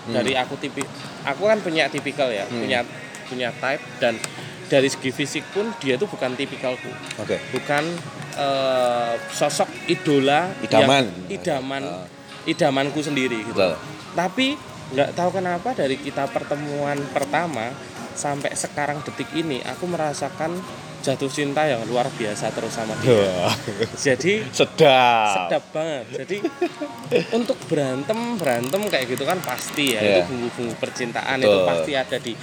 dari aku tipi aku kan punya tipikal ya Hmm. punya punya type dan dari segi fisik pun dia tuh bukan tipikalku oke bukan eh, sosok idola Idaman. yang- idaman Ah. idamanku sendiri gitu Betul. tapi nggak tahu kenapa dari kita pertemuan pertama sampai sekarang detik ini aku merasakan jatuh cinta yang luar biasa terus sama dia. Jadi sedap. sedap banget. Jadi untuk berantem berantem kayak gitu kan pasti ya. Iya. itu bumbu-bumbu percintaan itu Betul. pasti ada di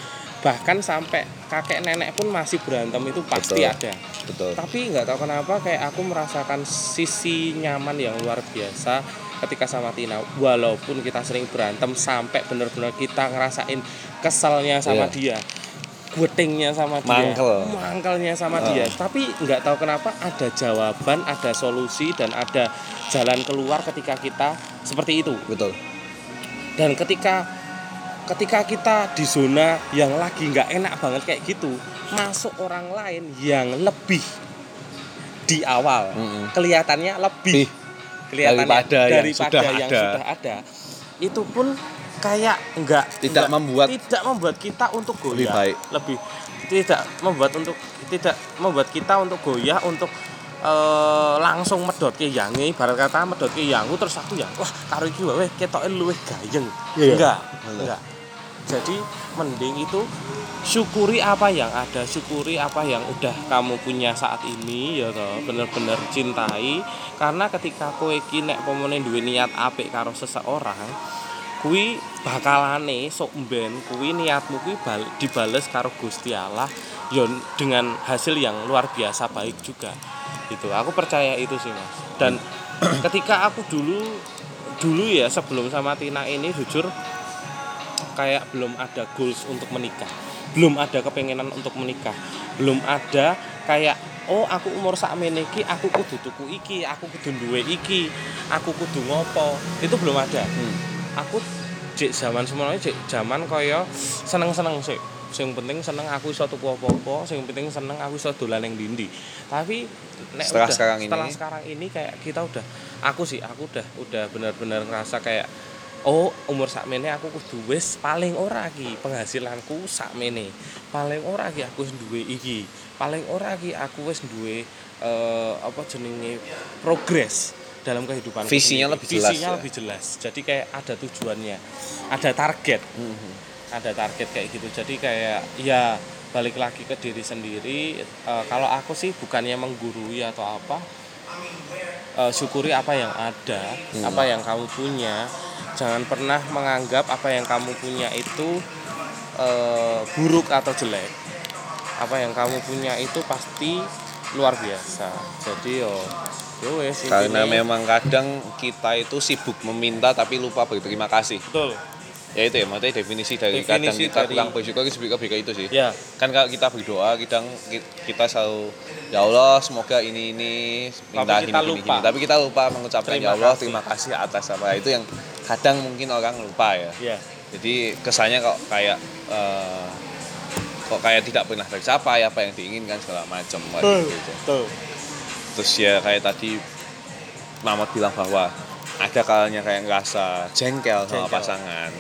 bahkan sampai kakek nenek pun masih berantem itu pasti Betul. ada. Betul. Tapi nggak tahu kenapa kayak aku merasakan sisi nyaman yang luar biasa ketika sama Tina walaupun kita sering berantem sampai benar-benar kita ngerasain keselnya sama dia Iya. guetingnya sama dia Mangkel. mangkelnya sama Ah. dia tapi nggak tahu kenapa ada jawaban ada solusi dan ada jalan keluar ketika kita seperti itu betul dan ketika ketika kita di zona yang lagi nggak enak banget kayak gitu masuk orang lain yang lebih di awal Mm-mm. kelihatannya lebih Ih, kelihatannya daripada yang daripada sudah yang ada. sudah ada itu pun kayak nggak Tidak nggak- membuat- tidak membuat kita untuk goyah Lebih baik. lebih tidak membuat untuk tidak membuat kita untuk goyah untuk eh, langsung medot ke yangi ibarat kata medot ke yangu terus aku yang wah karo iki wae ketoke luwih gayeng Iya. enggak Betul. enggak jadi mending itu syukuri apa yang ada syukuri apa yang udah kamu punya saat ini ya toh bener-bener cintai. Karena ketika kowe iki nek pomone duwe niat apik karo seseorang kuwi bakalane sok mben kuwi niatmu kuwi bal- dibales karo Gusti Allah ya dengan hasil yang luar biasa baik juga. Gitu aku percaya itu sih mas. Dan ketika aku dulu dulu ya sebelum sama Tina ini jujur kayak belum ada goals untuk menikah. Belum ada kepengenan untuk menikah. Belum ada kayak oh aku umur sak iki aku kudu tuku iki aku kudu duwe iki aku kudu ngopo. Itu belum ada. Hmm. aku cek zaman semuanya cek zaman kaya seneng-seneng sih sing penting seneng aku iso tuku apa-apa sing penting seneng aku iso dolan ning dindi tapi nek Setelah udah, sekarang ini? setelah sekarang ini kayak kita udah aku sih aku udah udah benar-benar ngerasa kayak oh umur sakmene aku kudu wis paling ora iki penghasilanku sakmene. Paling ora iki aku wis duwe iki. Paling ora iki aku wis duwe eh, apa jenenge progres dalam kehidupan Visinya lebih jelas visinya ya. lebih jelas. Jadi kayak ada tujuannya. Ada target. Mhm. ada target kayak gitu. Jadi kayak ya balik lagi ke diri sendiri. Eh, kalau aku sih bukannya menggurui atau apa eh, syukuri apa yang ada Hmm. apa yang kamu punya jangan pernah menganggap apa yang kamu punya itu eh, buruk atau jelek. Apa yang kamu punya itu pasti luar biasa. Jadi yo yo wes karena intinya- memang kadang kita itu sibuk meminta tapi lupa berterima kasih. Betul. Ya itu ya maksudnya definisi dari kadang Definisi kita dari- kurang bersyukur lebih ke itu sih. Ya. Kan kalau kita berdoa kadang ki- kita selalu ya Allah semoga ini ini minta Tapi kita gini, lupa. gini. tapi kita lupa mengucapkan Terima ya Allah kasih. terima kasih atas apa. Itu yang kadang mungkin orang lupa ya Iya. jadi kesannya kok kayak eh, kok kayak tidak pernah tercapai apa yang diinginkan segala macam Betul. gitu. Tuh. terus ya kayak tadi Mamat bilang bahwa ada kalanya kayak ngerasa jengkel sama Jengkel. pasangan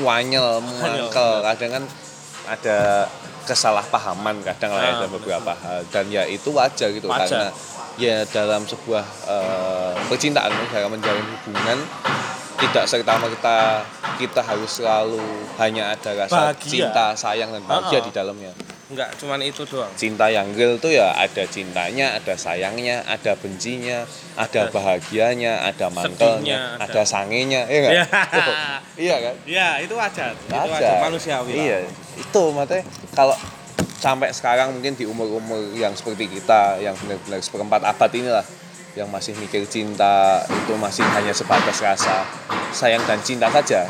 wanyel mangkel kadang kan ada kesalahpahaman kadang lah ya Ah, dalam beberapa hal dan ya itu wajar gitu Wajar. karena ya dalam sebuah eh, percintaan dalam menjalin hubungan tidak serta merta kita harus selalu hanya ada rasa Bahagia. cinta sayang dan bahagia Ah, ah. di dalamnya Enggak, cuman itu doang. cinta yang real tuh ya ada cintanya, ada sayangnya, ada bencinya, ada bahagianya, ada mantelnya, ada- ada, sangenya, iya nggak? Iya. iya kan? Ya, itu wajar. Itu Wajar. manusiawi. lah. Iya, itu makanya kalau sampai sekarang mungkin di umur-umur yang seperti kita, yang benar-benar seperempat abad inilah, yang masih mikir cinta itu masih hanya sebatas rasa sayang dan cinta saja,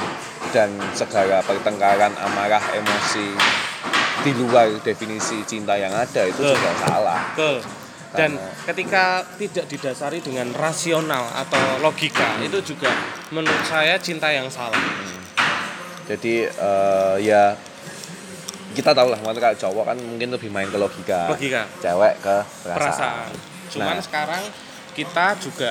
dan segala pertengkaran, amarah, emosi di luar definisi cinta yang ada itu Betul. juga salah. Betul. Dan Karena- ketika tidak didasari dengan rasional atau logika, Hmm. itu juga menurut saya cinta yang salah. Jadi eh, ya kita tahu lah, kalau cowok kan mungkin lebih main ke logika, Logika, cewek ke perasaan. perasaan. Cuman Nah. sekarang kita juga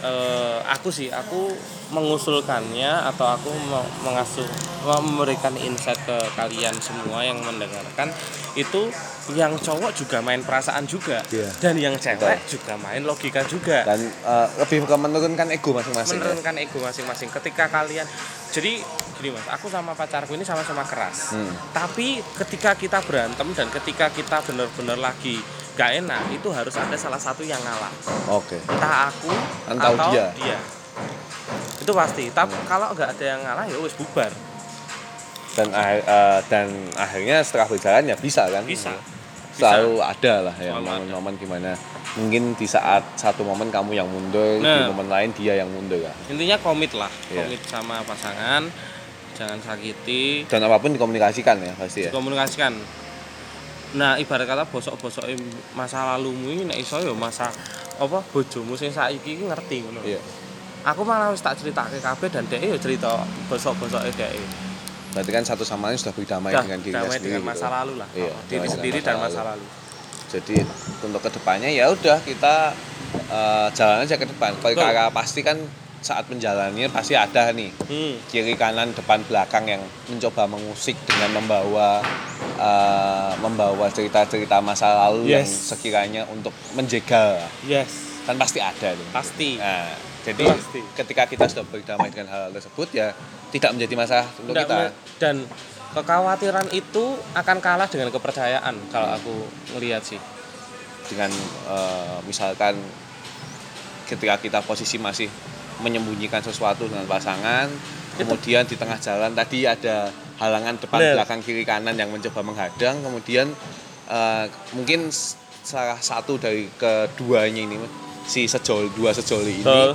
eh, aku sih aku mengusulkannya atau aku me- mengasuh memberikan insight ke kalian semua yang mendengarkan itu yang cowok juga main perasaan juga Iya. dan yang cewek juga main logika juga dan eh, lebih ke menurunkan ego masing-masing. ya. menurunkan ego masing-masing ketika kalian jadi gini mas aku sama pacarku ini sama-sama keras Hmm. tapi ketika kita berantem dan ketika kita benar-benar lagi gak enak itu harus ada salah satu yang ngalah Oke. entah aku Atau atau dia. dia itu pasti tapi kalau nggak ada yang ngalah ya wis bubar Dan akhir- eh, dan akhirnya setelah berjalan ya bisa kan? bisa Selalu ada lah ya ada. momen-momen gimana. Mungkin di saat satu momen kamu yang mundur, di Nah. momen lain dia yang mundur kan. intinya komit lah Iya. komit sama pasangan jangan sakiti Dan apa pun dikomunikasikan ya pasti ya. dikomunikasikan nah ibarat kata bosok-bosok masa lalumu ini nek iso ya masa apa bojomu sing saiki iki ngerti ngono Iya. aku malah wis tak ceritake kabeh dan dhek ya cerita bosok-bosoke dhek Berarti kan satu sama lain sudah berdamai dengan dirinya damai sendiri. dengan gitu. masa lalu lah Iya, Oh, diri sendiri masa dan masa lalu Jadi untuk ke depannya ya udah kita eh, jalan aja ke depan. Perkara pasti kan saat menjalannya pasti ada nih hmm. kiri kanan depan belakang yang mencoba mengusik dengan membawa eh, membawa cerita-cerita masa lalu yang Yes. sekiranya untuk menjegal yes kan pasti ada nih. pasti Nah, jadi Pasti. ketika kita sudah berdamai dengan hal, tersebut ya tidak menjadi masalah untuk Nggak kita. dan kekhawatiran itu akan kalah dengan kepercayaan kalau aku ngelihat sih dengan eh, misalkan ketika kita posisi masih menyembunyikan sesuatu dengan pasangan kemudian di tengah jalan tadi ada halangan depan Bener. belakang kiri kanan yang mencoba menghadang kemudian eh, mungkin salah satu dari keduanya ini si sejoli dua sejoli ini Betul.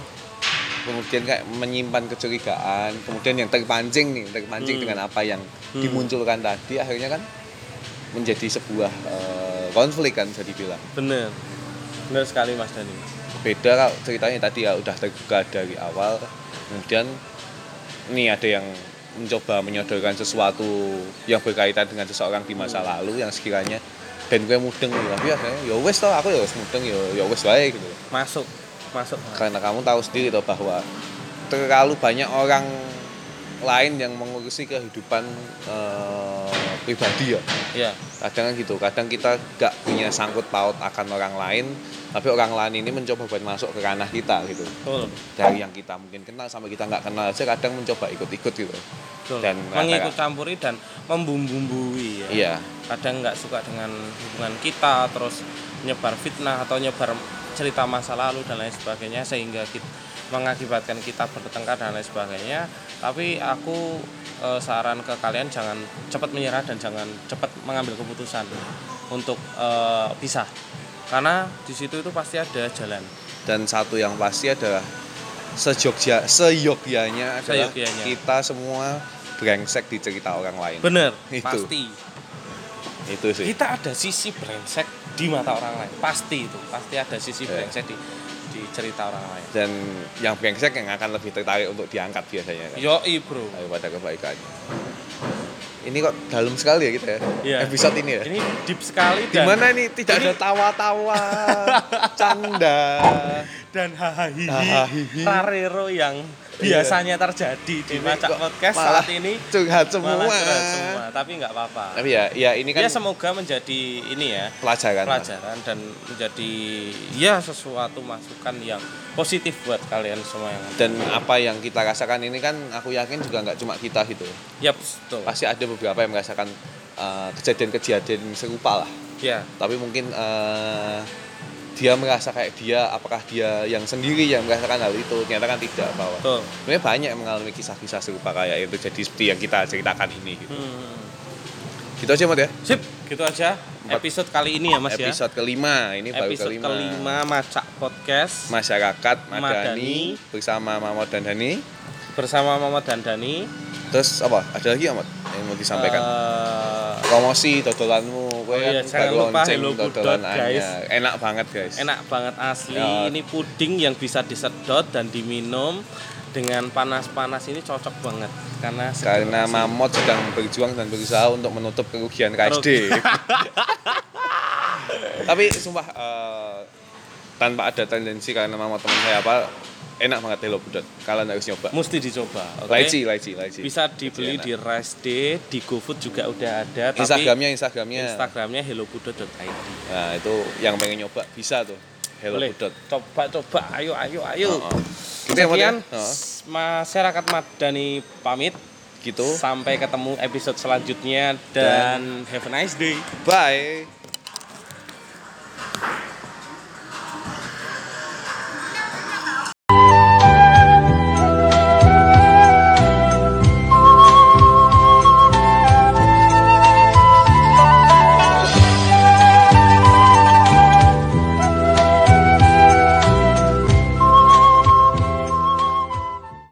kemudian kayak menyimpan kecurigaan kemudian yang terpancing nih terpancing Hmm. dengan apa yang Hmm. dimunculkan tadi akhirnya kan menjadi sebuah eh, konflik kan bisa dibilang bener bener sekali mas Dani beda kalau ceritanya tadi ya udah terbuka dari awal kemudian ini ada yang mencoba menyodorkan sesuatu yang berkaitan dengan seseorang di masa lalu yang sekiranya dan gue mudeng ya tapi akhirnya ya wes tau aku ya wes mudeng ya ya wes wae gitu. Masuk masuk. Karena kamu tahu sendiri toh bahwa terlalu banyak orang lain yang mengurusi kehidupan eh, pribadi ya. Ya kadang gitu kadang kita gak punya sangkut paut akan orang lain tapi orang lain ini mencoba buat masuk ke ranah kita gitu. Betul. Dari yang kita mungkin kenal sampai kita nggak kenal aja kadang mencoba ikut-ikut gitu. Betul. Dan mengikut campuri dan membumbui ya. Iya. Kadang nggak suka dengan hubungan kita terus nyebar fitnah atau nyebar cerita masa lalu dan lain sebagainya sehingga kita, mengakibatkan kita bertengkar dan lain sebagainya. Tapi aku eh, saran ke kalian jangan cepat menyerah dan jangan cepat mengambil keputusan untuk eh, pisah. Karena di situ itu pasti ada jalan. Dan satu yang pasti adalah sejogja seyogyanya adalah Seyogyanya. kita semua brengsek di cerita orang lain. Bener. Itu. pasti. Itu sih. Kita ada sisi brengsek di mata orang lain. Pasti itu. Pasti ada sisi Iya. brengsek di menjadi cerita orang lain. dan yang brengsek yang akan lebih tertarik untuk diangkat biasanya kan Yoi bro. daripada kebaikannya ini kok dalam sekali ya kita ya Iya. episode ini ya Ini deep sekali dan Di mana ini tidak ada ini- tawa-tawa, canda. dan Hahaha. rarero yang biasanya terjadi di Macak kok Podcast saat ini Curhat semua. malah curhat semua tapi nggak apa-apa Tapi ya, ya ini kan ya semoga menjadi ini ya pelajaran. pelajaran dan menjadi ya sesuatu masukan yang positif buat kalian semua yang. Dan apa yang kita rasakan ini kan aku yakin juga nggak cuma kita gitu. ya betul Pasti ada beberapa yang merasakan eh, kejadian-kejadian serupa lah. ya Tapi mungkin eh, dia merasa kayak dia, apakah dia yang sendiri yang merasakan hal itu? Ternyata kan tidak bahwa sebenarnya banyak yang mengalami kisah-kisah serupa kayak itu jadi seperti yang kita ceritakan ini gitu. Hmm. Gitu aja Mat ya. sip gitu aja episode kali ini ya mas ya episode kelima ini baru episode kelima. kelima Macak Podcast masyarakat Madani. Madani bersama Mamot dan Dani bersama Muhammad dan Dani terus apa ada lagi Ahmad yang mau disampaikan Eh, promosi dodolanmu. Kowe Oh iya, kan jangan lupa Hello Budot, guys. enak banget guys. Enak banget asli. Ya. ini puding yang bisa disedot dan diminum dengan panas-panas ini cocok banget. Karena karena. Mamot sedang berjuang dan berusaha untuk menutup kerugian KSD tapi sumpah eh, tanpa ada tendensi karena Mamot teman saya apa enak banget Hello Budot kalian harus nyoba mesti dicoba oke Laici, laici, laici. bisa dibeli Enak. di Rice Day di GoFood juga udah ada tapi Instagramnya, Instagramnya. Instagramnya hellobudot.id Nah itu yang pengen nyoba bisa tuh. Hello boleh Budot. coba coba ayo ayo ayo Oh, oh. Gitu ya, ya? sekian Oh. masyarakat Madani pamit Gitu. sampai ketemu episode selanjutnya dan have a nice day Bye.